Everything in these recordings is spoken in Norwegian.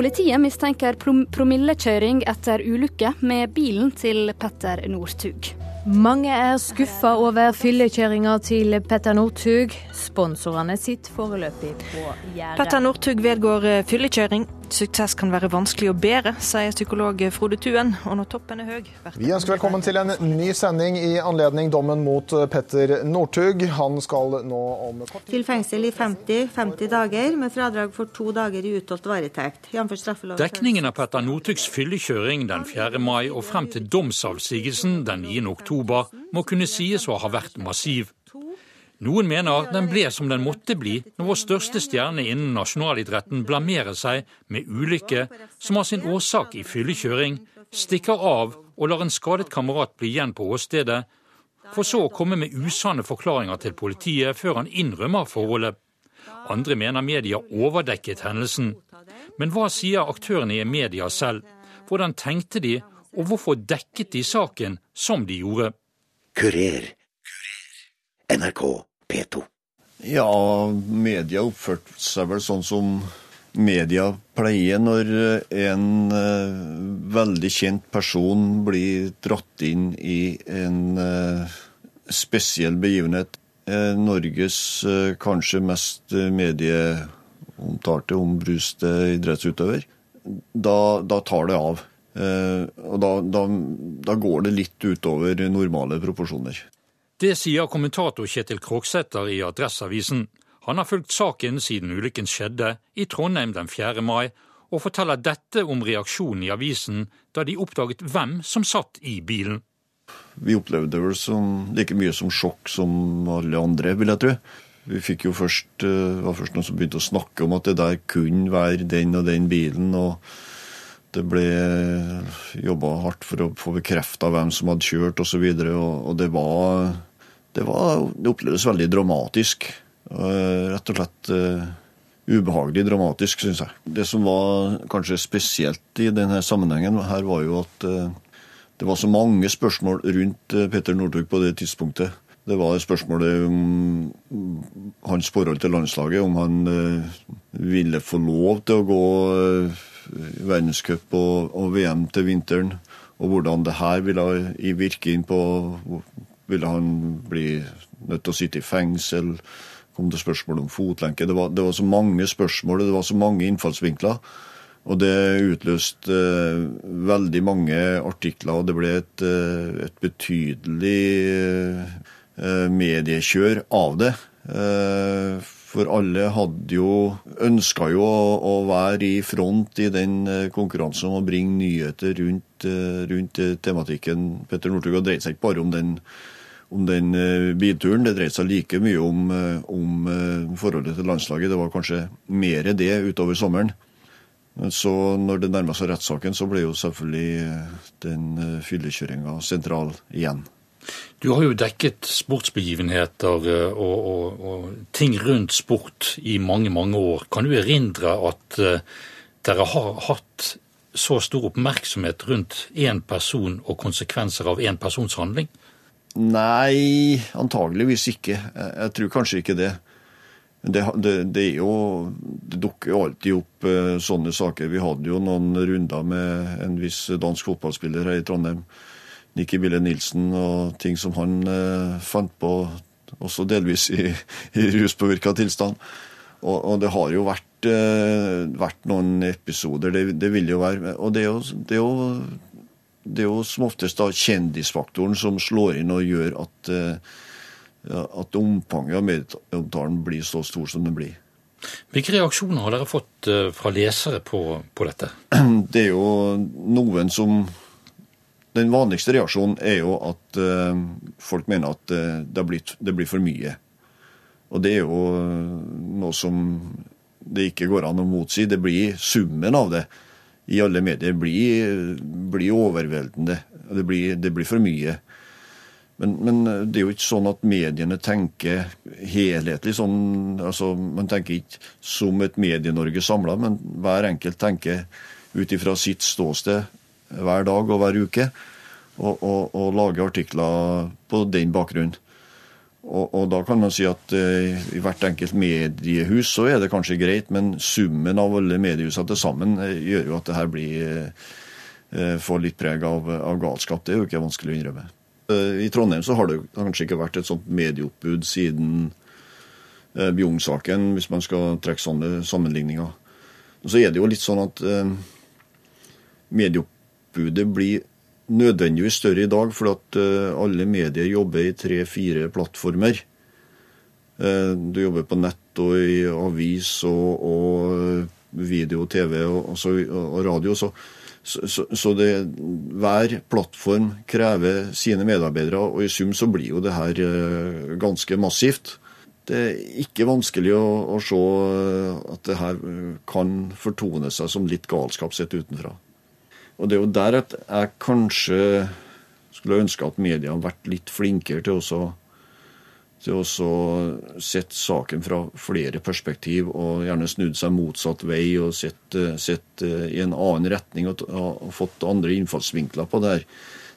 Politiet mistenker promillekjøring etter ulykke med bilen til Petter Northug. Mange er skuffa over fyllekjøringa til Petter Northug. Sponsorene sitter foreløpig på gjerdet. Petter Northug vedgår eh, fyllekjøring. Suksess kan være vanskelig å bære, sier psykolog Frode Tuen. Og når toppen er høy Vi ønsker velkommen til en ny sending i anledning dommen mot Petter Northug. Han skal nå om kort tid Til fengsel i 50, 50 dager, med fradrag for to dager i utholdt varetekt. Dekningen av Petter Northugs fyllekjøring den 4. mai og frem til domsavsigelsen den 9. oktober oktober må kunne sies å ha vært massiv. Noen mener den ble som den måtte bli når vår største stjerne innen nasjonalidretten blamerer seg med ulykke som har sin årsak i fyllekjøring, stikker av og lar en skadet kamerat bli igjen på åstedet, for så å komme med usanne forklaringer til politiet før han innrømmer forholdet. Andre mener media overdekket hendelsen. Men hva sier aktørene i media selv? Hvordan tenkte de, og hvorfor dekket de saken som de gjorde? Kurer. NRK P2. Ja, media oppførte seg vel sånn som media pleier når en uh, veldig kjent person blir dratt inn i en uh, spesiell begivenhet. Uh, Norges kanskje mest medieomtalte, ombruste idrettsutøver. Da, da tar det av. Eh, og da, da, da, går det litt utover normale proporsjoner. Det sier kommentator Kjetil Kroksæter i Adresseavisen. Han har fulgt saken siden ulykken skjedde i Trondheim den 4. mai, og forteller dette om reaksjonen i avisen da de oppdaget hvem som satt i bilen. Vi opplevde det som, like mye som sjokk som alle andre, vil jeg tro. Vi fikk jo først, eh, var først noen som begynte å snakke om at det der kunne være den og den bilen. og det ble jobba hardt for å få bekrefta hvem som hadde kjørt osv. Og, så og, og det var det, var, det opplevdes veldig dramatisk. Rett og slett uh, ubehagelig dramatisk, syns jeg. Det som var kanskje spesielt i denne sammenhengen, her var jo at uh, det var så mange spørsmål rundt uh, Petter Northug på det tidspunktet. Det var spørsmålet om hans forhold til landslaget, om han ville få lov til å gå verdenscup og, og, VM til vinteren, og hvordan det her ville virke inn på Ville han bli nødt til å sitte i fengsel? Kom det spørsmål om fotlenke? Det var, det var så mange spørsmål, det var så mange innfallsvinkler. Og det utløste eh, veldig mange artikler, og det ble et, eh, et betydelig eh, mediekjør av det. Eh, for alle hadde jo ønska jo å, å, være i front i den eh, konkurransen om å bringe nyheter rundt, eh, rundt tematikken. Petter Northug har dreid seg ikke bare om den, om den bilturen, det dreide seg like mye om, om, forholdet til landslaget. Det var kanskje mer det utover sommeren. Så når det nærma seg rettssaken, så ble jo selvfølgelig den fyllekjøringa sentral igjen. Du har jo dekket sportsbegivenheter eh, og, og, og, ting rundt sport i mange, mange år. Kan du erindre at dere har hatt så stor oppmerksomhet rundt én person og konsekvenser av én persons handling? Nei, antageligvis ikke. Jeg tror kanskje ikke det. Det, det, det, jo, det dukker jo alltid opp uh, sånne saker. Vi hadde jo noen runder med en viss dansk fotballspiller her i Trondheim Nikki Bille Nilsen og ting som han eh, fant på, også delvis i, i ruspåvirka tilstand. Og, og, det har jo vært, eh, vært noen episoder, det, vil jo være. Og det er jo, er jo, det er jo som oftest da kjendisfaktoren som slår inn og gjør at, eh, at omfanget av medieomtalen blir så stor som den blir. Hvilke reaksjoner har dere fått eh, fra lesere på, på dette? Det er jo noen som den vanligste reaksjonen er jo at uh, folk mener at det, blitt, det, blir for mye. Og det er jo noe som det ikke går an å motsi. Det blir summen av det i alle medier blir, blir overveldende. Det blir, det blir, for mye. Men, men, det er jo ikke sånn at mediene tenker helhetlig. Sånn, altså, man tenker ikke som et Medie-Norge samla, men hver enkelt tenker ut ifra sitt ståsted hver dag og hver uke. Og, og, og lage artikler på den bakgrunnen. Og, og, da kan man si at eh, i hvert enkelt mediehus så er det kanskje greit, men summen av alle mediehusene til sammen uh, gjør jo at det her blir eh, får litt preg av, av, galskap. Det er jo ikke vanskelig å innrømme. I Trondheim så har det kanskje ikke vært et sånt medieoppbud siden Bjugn-saken, hvis man skal trekke sånne sammenligninger. Og så er det jo litt sånn at medieoppbudet blir nødvendigvis større i dag, for at eh, alle medier jobber i tre-fire plattformer. Eh, du jobber på nett og i avis og, og eh, video, TV og, og radio. Så, så, så det, hver plattform krever sine medarbeidere, og i sum så blir jo det her ganske massivt. Det er ikke vanskelig å, å se at det her kan fortone seg som litt galskap sett utenfra. Og det er jo der at jeg kanskje skulle ønske at media hadde vært litt flinkere til å til å sette saken fra flere perspektiv, og gjerne snudd seg motsatt vei og sett, sett eh, i en annen retning og, og, fått andre innfallsvinkler på det her.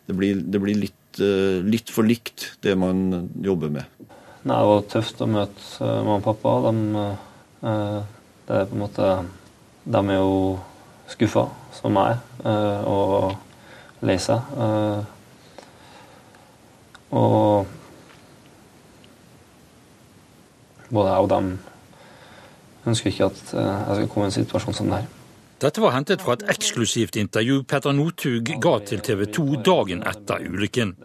Det blir, det blir litt, eh, litt, for likt, det man jobber med. Det var tøft å møte eh, mamma og pappa. De, det er på en måte De er jo skuffa som meg eh, og lei seg. Eh, og både jeg og dem ønsker ikke at eh, jeg skal komme i en situasjon som det her. Dette var hentet fra et eksklusivt intervju Petter Northug ga til TV 2 dagen etter ulykken.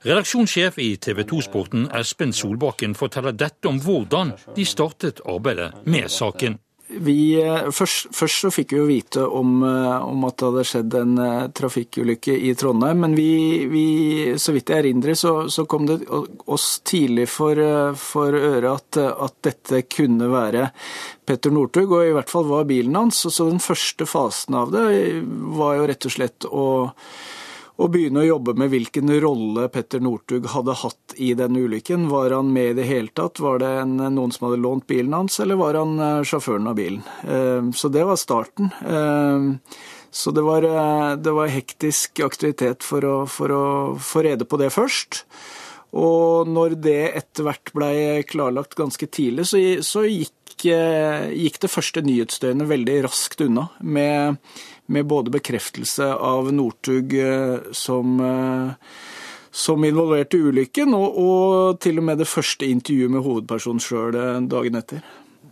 Redaksjonssjef i TV 2-sporten Espen Solbakken forteller dette om hvordan de startet arbeidet med saken. Vi, eh, først, først, så fikk vi jo vite om, eh, om, at det hadde skjedd en uh, trafikkulykke i Trondheim. Men vi, vi, så vidt jeg erindrer, så, så, kom det oss tidlig for, for øre at, at, dette kunne være Petter Northug, og i hvert fall var bilen hans. Så den første fasen av det var jo rett og slett å og begynne å jobbe med hvilken rolle Petter Northug hadde hatt i denne ulykken. Var han med i det hele tatt? Var det en, noen som hadde lånt bilen hans, eller var han eh, sjåføren av bilen? Eh, så det var starten. Eh, så det var, det var hektisk aktivitet for å, for å få rede på det først. Og når det etter hvert ble klarlagt ganske tidlig, så, så gikk, gikk, det første nyhetsdøgnet veldig raskt unna. Med med både bekreftelse av Northug eh, som, eh, som involvert i ulykken, og, og, til og med det første intervjuet med hovedpersonen sjøl eh, dagen etter.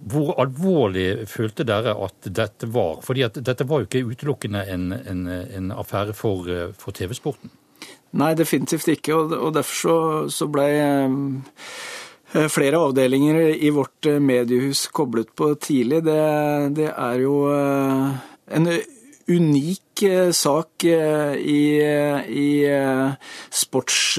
Hvor alvorlig følte dere at dette var? Fordi at dette var jo ikke utelukkende en, en, en affære for, for TV-sporten? Nei, definitivt ikke. Og, og derfor så, så blei flere avdelinger i vårt mediehus koblet på tidlig. Det, det er jo en unik eh, sak eh, i, i, eh, sports,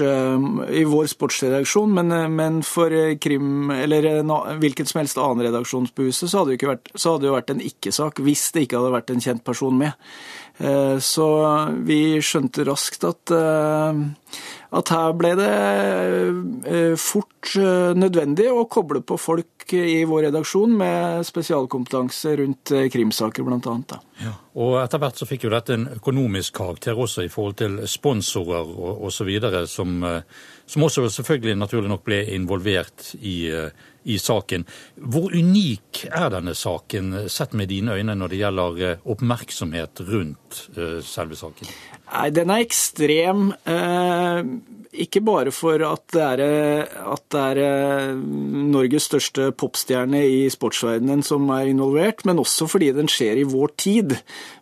i vår sportsredaksjon, men, men, for krim eller hvilken som helst annen redaksjon på huset, så hadde det, vært, så hadde det vært en ikke-sak hvis det ikke hadde vært en kjent person med. Så vi skjønte raskt at, at her ble det fort nødvendig å koble på folk i vår redaksjon med spesialkompetanse rundt eh, krimsaker, bl.a. Ja. Og etter hvert så fikk jo dette en økonomisk karakter også i forhold til sponsorer osv., som, eh, som også selvfølgelig naturlig nok ble involvert i, eh, i saken. Hvor unik er denne saken, sett med dine øyne, når det gjelder oppmerksomhet rundt selve saken? Nei, den er ekstrem. Ikke bare for at det er, at det er eh, Norges største popstjerne i sportsverdenen som er involvert, men også fordi den skjer i vår tid,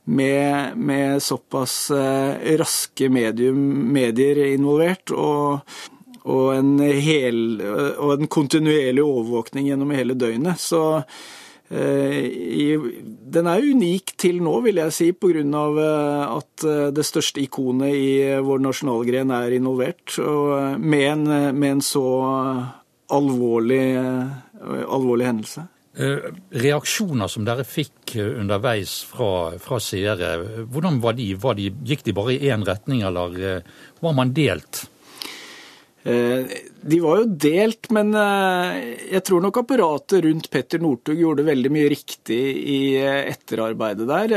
med, med såpass eh, raske medium, medier involvert. og og en, hel, og en kontinuerlig overvåkning gjennom hele døgnet. Så Eh, den er unik til nå, vil jeg si, pga. Eh, at eh, det største ikonet i vår nasjonalgren er involvert. Og med en, med en så alvorlig, alvorlig hendelse. Reaksjoner som dere fikk underveis fra, fra seere, hvordan var de? var de? Gikk de bare i én retning, eller var man delt? Eh, de var jo delt, men eh, jeg tror nok apparatet rundt Petter Northug gjorde veldig mye riktig i eh, etterarbeidet der.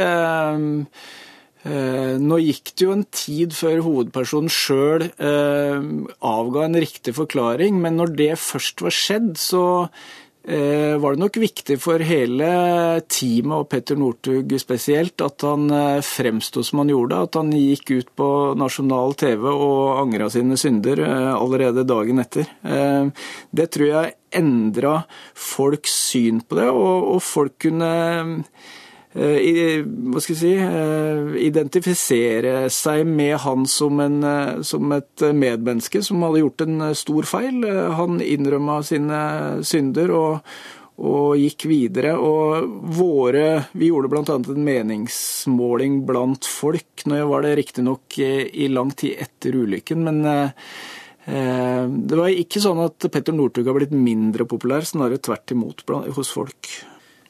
Nå gikk det jo en tid før hovedpersonen sjøl avga en riktig forklaring, men når det først var skjedd, så var det nok viktig for hele teamet og Petter Northug spesielt at han eh, fremsto som han gjorde. At han gikk ut på nasjonal TV og angra sine synder eh, allerede dagen etter. Eh, det tror jeg endra folks syn på det, og, folk kunne Eh, hva skal jeg si, eh, identifisere seg med han som, en, eh, som, et medmenneske som hadde gjort en stor feil. Han innrømma sine synder og, og gikk videre. Og våre Vi gjorde bl.a. en meningsmåling blant folk. Nå var det riktignok i lang tid etter ulykken, men det var ikke sånn at Petter Northug har blitt mindre populær, snarere tvert imot hos folk.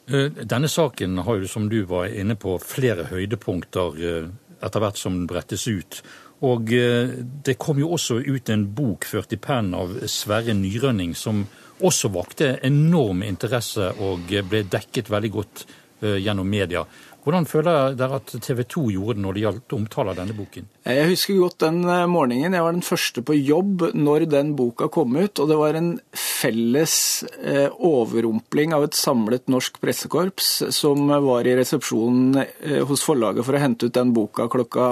Eh, denne saken har jo, som du var inne på, flere høydepunkter eh, etter hvert som den brettes ut. Og eh, det kom jo også ut en bok ført i pennen av Sverre Nyrønning, som også vakte enorm interesse og ble dekket veldig godt gjennom media. Hvordan føler dere at TV 2 gjorde det når det gjaldt omtale denne boken? Jeg husker godt den eh, morgenen. Jeg var den første på jobb når den boka kom ut. Og det var en felles eh, overrumpling av et samlet norsk pressekorps som var i resepsjonen eh, hos forlaget for å hente ut den boka klokka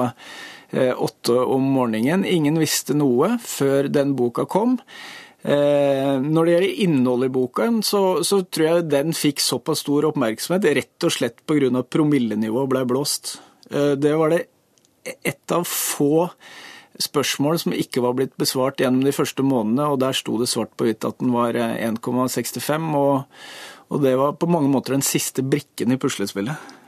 åtte om morgenen. Ingen visste noe før den boka kom. Eh, når det gjelder innholdet i boken, så, så, tror jeg den fikk såpass stor oppmerksomhet rett og slett pga. at promillenivået ble blåst. Eh, det var det ett av få spørsmål som ikke var blitt besvart gjennom de første månedene, og der sto det svart på hvitt at den var 1,65. Eh, og, og det var på mange måter den siste brikken i puslespillet.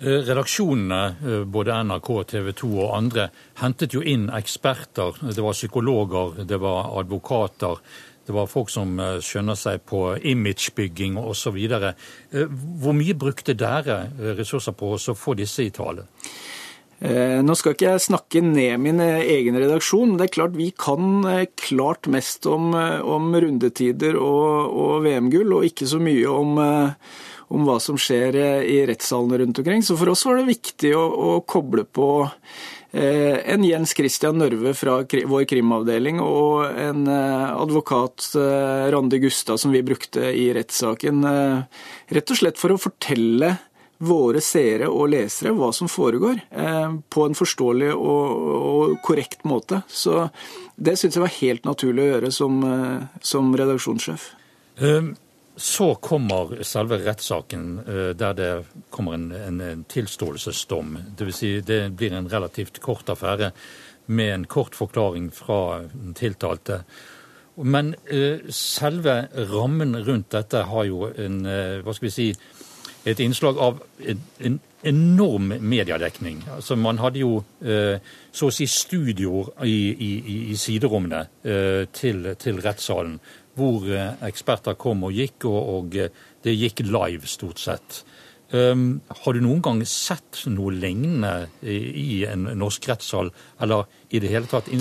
Eh, redaksjonene, eh, både NRK, TV 2 og andre, hentet jo inn eksperter. Det var psykologer, det var advokater. Det var folk som eh, skjønner seg på imagebygging osv. Hvor mye brukte dere ressurser på å få disse i tale? Nå skal ikke jeg snakke ned min egen redaksjon, men det er klart vi kan klart mest om, om rundetider og, og VM-gull, og ikke så mye om om hva som skjer eh, i rettssalene rundt omkring. Så for oss var det viktig å, å koble på eh, en Jens Christian Nørve fra vår krimavdeling og en eh, advokat, Randi Gustad, som vi brukte i rettssaken. Rett og slett for å fortelle våre seere og lesere hva som foregår, på en forståelig og, korrekt måte. Så det syns jeg var helt naturlig å gjøre som, som redaksjonssjef. Um så kommer selve rettssaken eh, der det kommer en, en, en tilståelsesdom. Dvs. Si det blir en relativt kort affære med en kort forklaring fra den tiltalte. Men selve rammen rundt dette har jo en, hva skal vi si, et innslag av en, en enorm mediedekning. Altså Man hadde jo uh, så å si studioer i, i, i siderommene til, til rettssalen hvor eh, eksperter kom og gikk, og, og eh, det gikk live stort sett. Um, har du noen gang sett noe lignende i, i en norsk rettssal, eller i det hele tatt en,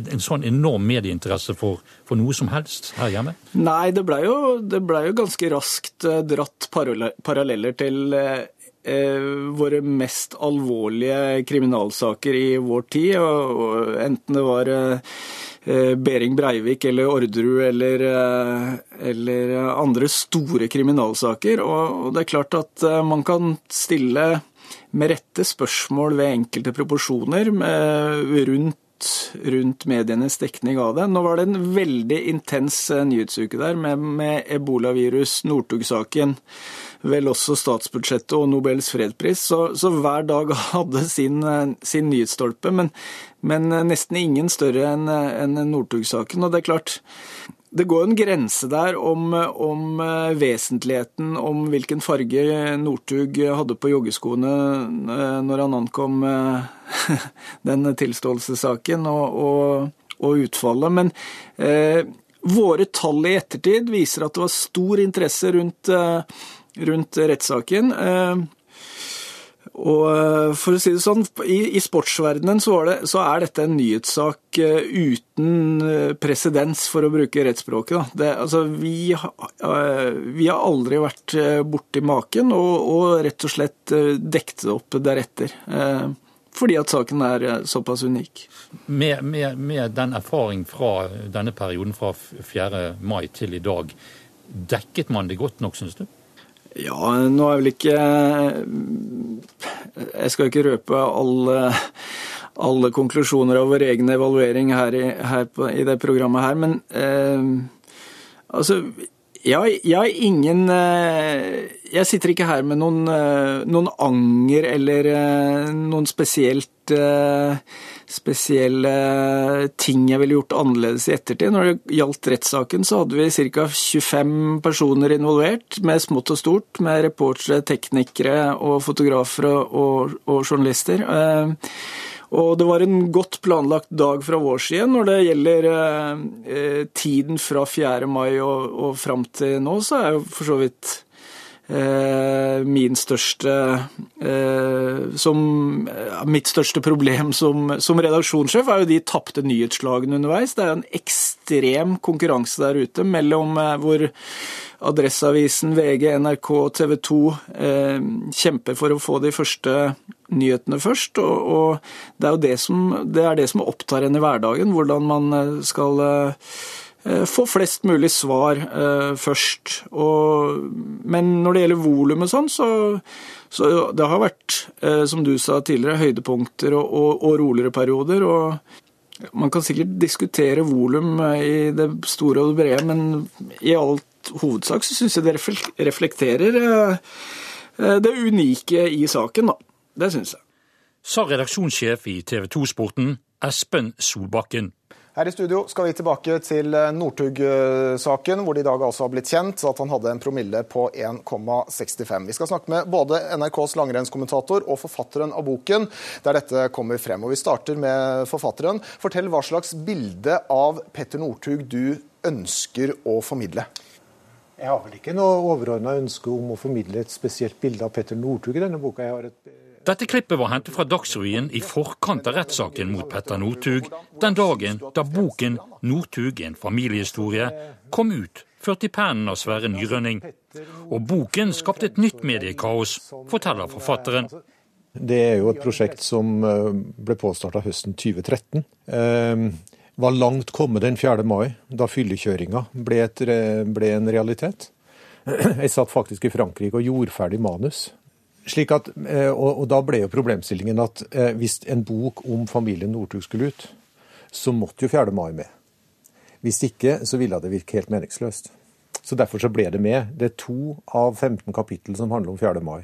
en sånn enorm medieinteresse for, for, noe som helst her hjemme? Nei, det blei jo, ble jo ganske raskt eh, dratt paralleller til eh, våre mest alvorlige kriminalsaker i vår tid. Og, og enten det var eh, Eh, Behring Breivik eller Orderud eller, eh, eller, andre store kriminalsaker. Og det er klart at eh, man kan stille med rette spørsmål ved enkelte proporsjoner rundt, rundt medienes dekning av det. Nå var det en veldig intens nyhetsuke der med, med ebolavirus, Northug-saken vel også statsbudsjettet og Nobels fredspris. Så, så hver dag hadde sin, sin nyhetsstolpe, men, men, nesten ingen større enn en Northug-saken. Og det er klart, det går en grense der om, om, vesentligheten om hvilken farge Northug hadde på joggeskoene eh, når han ankom eh, den tilståelsessaken og, og, og utfallet. Men eh, våre tall i ettertid viser at det var stor interesse rundt eh, rundt rettssaken. Eh, Og eh, for å si det sånn, i, sportsverdenen så, det, så, er dette en nyhetssak eh, uten presedens, for å bruke rettsspråket. Det, altså, vi, vi, har aldri vært borti maken, og, og, rett og slett dekket det opp deretter. Fordi at saken er såpass unik. Med, med, med den erfaring fra denne perioden fra 4. mai til i dag, dekket man det godt nok, syns du? Ja, nå er vel ikke Jeg skal ikke røpe alle, alle konklusjoner av vår egen evaluering her, i, her på, i, det programmet her, men eh, altså jeg, jeg, ingen eh, Jeg sitter ikke her med noen, eh, noen anger eller eh, noen spesielt spesielle ting jeg ville gjort annerledes i ettertid. Når det gjaldt rettssaken, så hadde vi ca. 25 personer involvert, med smått og stort, med reportere, teknikere og fotografer og, og journalister. Eh, og det var en godt planlagt dag fra vår side. Når det gjelder eh, tiden fra 4. mai og, og fram til nå, så er jo for så vidt Eh, min største eh, som, Mitt største problem som, som redaksjonssjef er jo de tapte nyhetsslagene underveis. Det er en ekstrem konkurranse der ute mellom eh, hvor Adresseavisen, VG, NRK, TV 2 eh, kjemper for å få de første nyhetene først. Og, og det er det som, det, er det som opptar en i hverdagen, hvordan man skal eh, Eh, få flest mulig svar eh, først. Og, men når det gjelder volum og sånn, så, så, det har vært, eh, som du sa tidligere, høydepunkter og, og, og roligere perioder. og Man kan sikkert diskutere volum i det store og det brede, men i alt hovedsak så syns jeg det reflekterer det unike i saken, da. Det syns jeg. Sa redaksjonssjef i TV 2-sporten Espen Solbakken. Her i studio skal vi tilbake til eh, Northug-saken, hvor det i dag altså har blitt kjent at han hadde en promille på 1,65. Vi skal snakke med både NRKs langrennskommentator og forfatteren av boken, der dette kommer frem. Og Vi starter med forfatteren. Fortell hva slags bilde av Petter Northug du ønsker å formidle. Jeg har vel ikke noe overordna ønske om å formidle et spesielt bilde av Petter Northug i denne boka. Jeg har et dette klippet var hentet fra Dagsrevyen i forkant av rettssaken mot Petter Northug, den dagen da boken 'Northug en familiehistorie' kom ut, ført i pennen av Sverre Nyrønning. Og boken skapte et nytt mediekaos, forteller forfatteren. Det er jo et prosjekt som eh, ble påstarta høsten 2013. Eh, var langt kommet den 4. mai, da fyllekjøringa ble, ble en realitet. Jeg satt faktisk i Frankrike og gjorde ferdig manus slik at, eh, og, og, da ble jo problemstillingen at eh, hvis en bok om familien Northug skulle ut, så måtte jo 4. mai med. Hvis ikke, så ville det virke helt meningsløst. Så derfor så ble det med. Det er to av 15 kapittel som handler om 4. mai.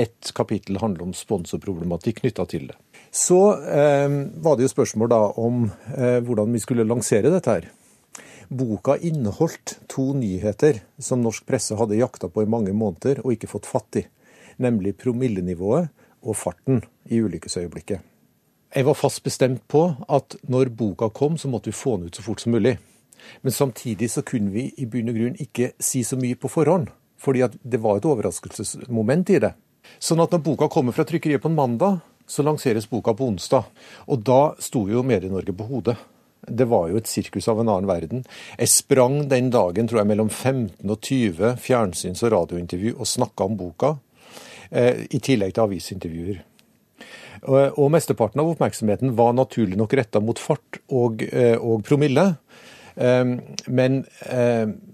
Ett kapittel handler om sponsorproblematikk knytta til det. Så eh, var det jo spørsmål da om eh, hvordan vi skulle lansere dette her. Boka inneholdt to nyheter som norsk presse hadde jakta på i mange måneder og ikke fått fatt i nemlig promillenivået og farten i ulykkesøyeblikket. Jeg var fast bestemt på at når boka kom, så måtte vi få den ut så fort som mulig. Men samtidig så kunne vi i bunn og grunn ikke si så mye på forhånd, fordi det var et overraskelsesmoment i det. Sånn at når boka kommer fra trykkeriet på en mandag, så lanseres boka på onsdag. Og da sto jo Medie-Norge på hodet. Det var jo et sirkus av en annen verden. Jeg sprang den dagen tror jeg, mellom 15 og 20 fjernsyns- og radiointervju og snakka om boka. Eh, i tillegg til avisintervjuer. Og mesteparten av oppmerksomheten var naturlig nok retta mot fart og, eh, og promille. Eh, men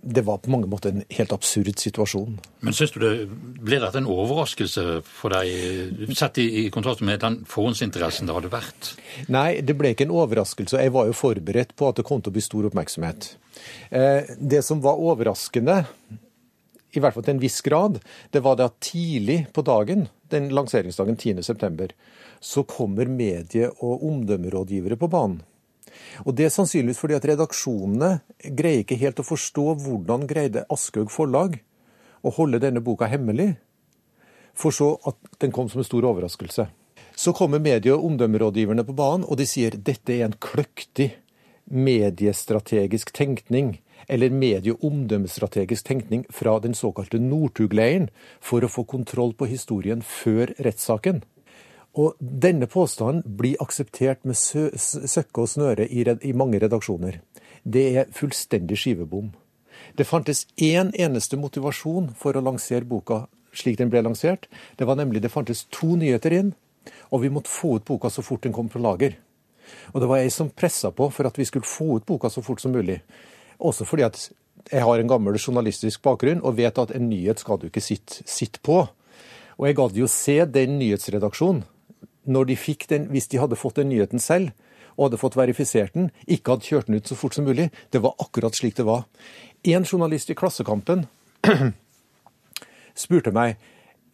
det var på mange måter en helt absurd situasjon. Men syns du det ble dette en overraskelse for deg, sett i, i kontrast med den forhåndsinteressen det hadde vært? Nei, det ble ikke en overraskelse. Jeg var jo forberedt på at det kom til å bli stor oppmerksomhet. Det som var overraskende, i hvert fall til en viss grad, det var det at tidlig på dagen, den lanseringsdagen 10.9, så kommer medie- og omdømmerådgivere på banen. Og Det er sannsynligvis fordi at redaksjonene greier ikke helt å forstå hvordan greide Aschehoug forlag å holde denne boka hemmelig, for så at den kom som en stor overraskelse. Så kommer medie- og omdømmerådgiverne på banen, og de sier dette er en kløktig mediestrategisk tenkning eller medieomdømmestrategisk tenkning fra den såkalte Northug-leiren for å få kontroll på historien før rettssaken. Og denne påstanden blir akseptert med søkke og snøre i, i mange redaksjoner. Det er fullstendig skivebom. Det fantes én eneste motivasjon for å lansere boka slik den ble lansert. Det var nemlig det fantes to nyheter inn, og vi måtte få ut boka så fort den kom fra lager. Og det var jeg som pressa på for at vi skulle få ut boka så fort som mulig. Også fordi at jeg har en gammel journalistisk bakgrunn og vet at en nyhet skal du ikke sitte, sitte på. Og jeg gadd jo se den nyhetsredaksjonen når de fikk den, hvis de hadde fått den nyheten selv og hadde fått verifisert den, ikke hadde kjørt den ut så fort som mulig. Det var akkurat slik det var. En journalist i Klassekampen spurte meg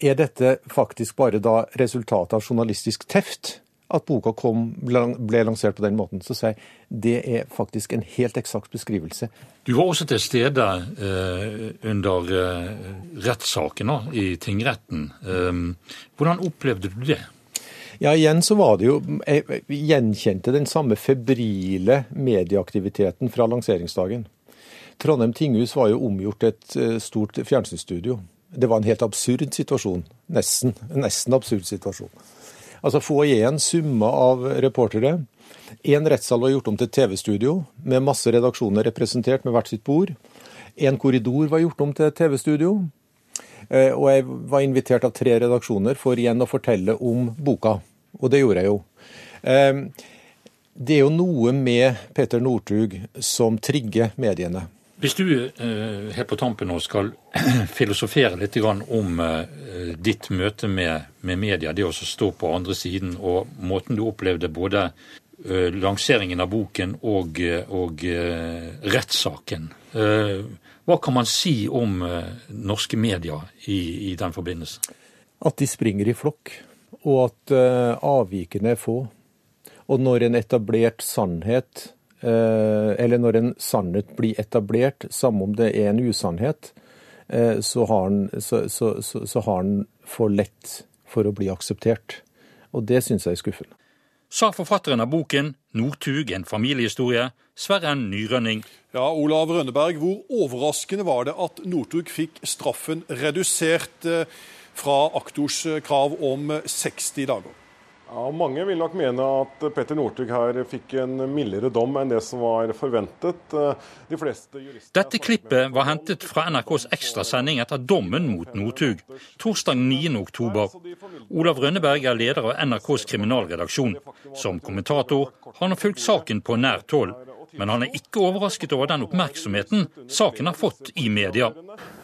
er dette faktisk bare da resultatet av journalistisk teft at boka kom, ble lansert på den måten. Så sier jeg det er faktisk en helt eksakt beskrivelse. Du var også til stede eh, under eh, rettssaken i tingretten. Eh, hvordan opplevde du det? Ja, igjen så var det jo Jeg gjenkjente den samme febrile medieaktiviteten fra lanseringsdagen. Trondheim tinghus var jo omgjort et eh, stort fjernsynsstudio. Det var en helt absurd situasjon. Nesten. En nesten absurd situasjon. Altså Foajeen summa av reportere. Én rettssal var gjort om til TV-studio, med masse redaksjoner representert med hvert sitt bord. En korridor var gjort om til TV-studio. Eh, og jeg var invitert av tre redaksjoner for igjen å fortelle om boka. Og det gjorde jeg jo. Ehm, det er jo noe med Peter Northug som trigger mediene. Hvis du eh, helt på tampen nå skal filosofere litt om eh, ditt møte med, media, det å stå på andre siden, og måten du opplevde både eh, lanseringen av boken og, og rettssaken. Hva kan man si om norske medier i, i den forbindelse? At de springer i flokk og at avvikene er få. Og når en etablert sannhet, eller når en sannhet blir etablert, samme om det er en usannhet, uh, så, har den, så, så, så, så har den for lett for å bli akseptert. Og det syns jeg er skuffende. Sa forfatteren av boken 'Northug en familiehistorie', Sverre Nyrønning. Ja, Olav Rønneberg, hvor overraskende var det at Northug fikk straffen redusert? fra aktors krav om 60 dager. Ja, Mange vil nok mene at Petter Northug her fikk en mildere dom enn det som var forventet. Dette klippet var hentet fra NRKs ekstrasending etter dommen mot Northug torsdag 9.10. Olav Rønneberg er leder av NRKs kriminalredaksjon. Som kommentator har han fulgt saken på nært hold. Men han er ikke overrasket over den oppmerksomheten saken har fått i media.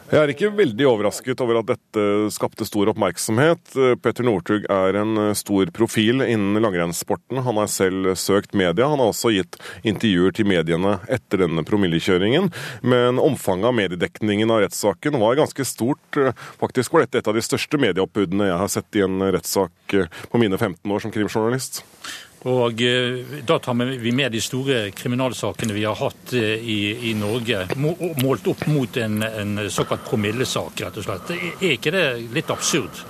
Jeg er ikke veldig overrasket over at dette skapte stor oppmerksomhet. Petter Northug er en stor profil innen langrennssporten. Han har selv søkt media. Han har også gitt intervjuer til mediene etter denne promillekjøringen. Men omfanget av mediedekningen av rettssaken var ganske stort. Faktisk var dette et av de største medieoppbudene jeg har sett i en rettssak på mine 15 år som krimjournalist. Og eh, Da tar vi med de store kriminalsakene vi har hatt eh, i, i Norge, målt opp mot en, en såkalt promillesak, rett og slett. Er ikke det litt absurd?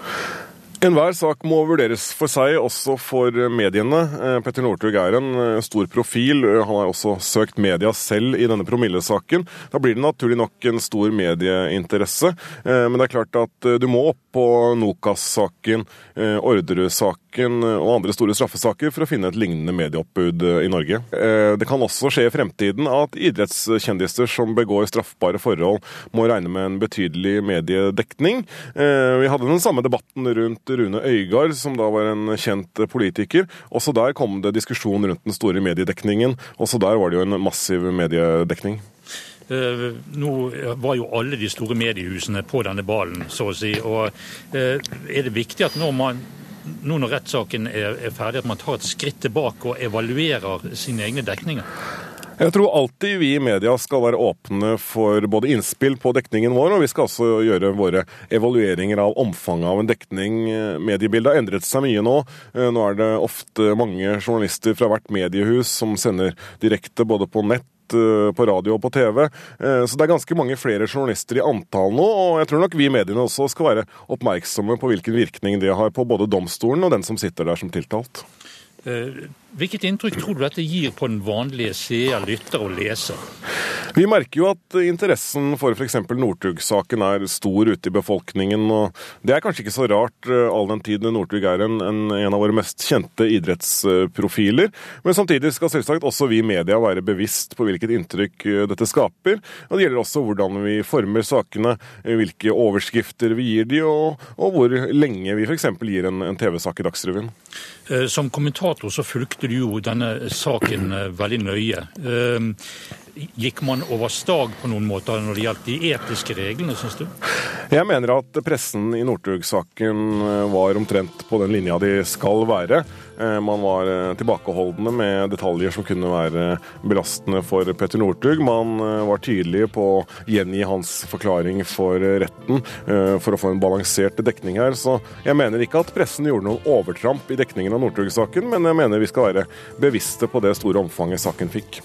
Enhver sak må vurderes for seg, også for mediene. Eh, Petter Northug er en stor profil. Han har også søkt media selv i denne promillesaken. Da blir det naturlig nok en stor medieinteresse. Men det er klart at du må opp på Nokas-saken, Orderud-saken saken og andre store straffesaker for å finne et lignende medieoppbud eh, i Norge. Eh, det kan også skje i fremtiden at idrettskjendiser som begår straffbare forhold, må regne med en betydelig mediedekning. Eh, vi hadde den samme debatten rundt Rune Øygard, som da var en kjent politiker. Også der kom det diskusjon rundt den store mediedekningen. Også der var det jo en massiv mediedekning. Nå var jo alle de store mediehusene på denne ballen, så å si. Og er det viktig at når man nå når rettssaken er, er ferdig, at man tar et skritt tilbake og evaluerer sine egne dekninger? Jeg tror alltid vi i media skal være åpne for både innspill på dekningen vår, og vi skal også gjøre våre evalueringer av omfanget av en dekning. Mediebildet har endret seg mye nå. Nå er det ofte mange journalister fra hvert mediehus som sender direkte både på nett Eh, på radio og på TV. Eh, så det er ganske mange flere journalister i antall nå, og jeg tror nok vi mediene også skal være oppmerksomme på hvilken virkning det har på både domstolen og den som sitter der som tiltalt. Hvilket inntrykk tror du dette gir på den vanlige seer, lytter og leser? Vi merker jo at interessen for f.eks. Northug-saken er stor ute i befolkningen. og Det er kanskje ikke så rart, eh, all den tid Northug er en, en, en, av våre mest kjente idrettsprofiler. Men samtidig skal selvsagt også vi i media være bevisst på hvilket inntrykk eh, dette skaper. og Det gjelder også hvordan vi former sakene, eh, hvilke overskrifter vi gir de, og, og hvor lenge vi f.eks. gir en, en TV-sak i Dagsrevyen. Som kommentator så fulgte du jo denne saken veldig nøye. Gikk man over stag på noen måter når det gjaldt de etiske reglene, syns du? Jeg mener at pressen i Northug-saken eh, var omtrent på den linja de skal være. Eh, man var eh, tilbakeholdne med detaljer som kunne være belastende for Petter Northug. Man var tydelig på å gjengi hans forklaring for retten for å få en balansert dekning her. Så jeg mener ikke at pressen gjorde noen overtramp i dekningen av Northug-saken, men jeg mener vi skal være bevisste på det store omfanget saken fikk.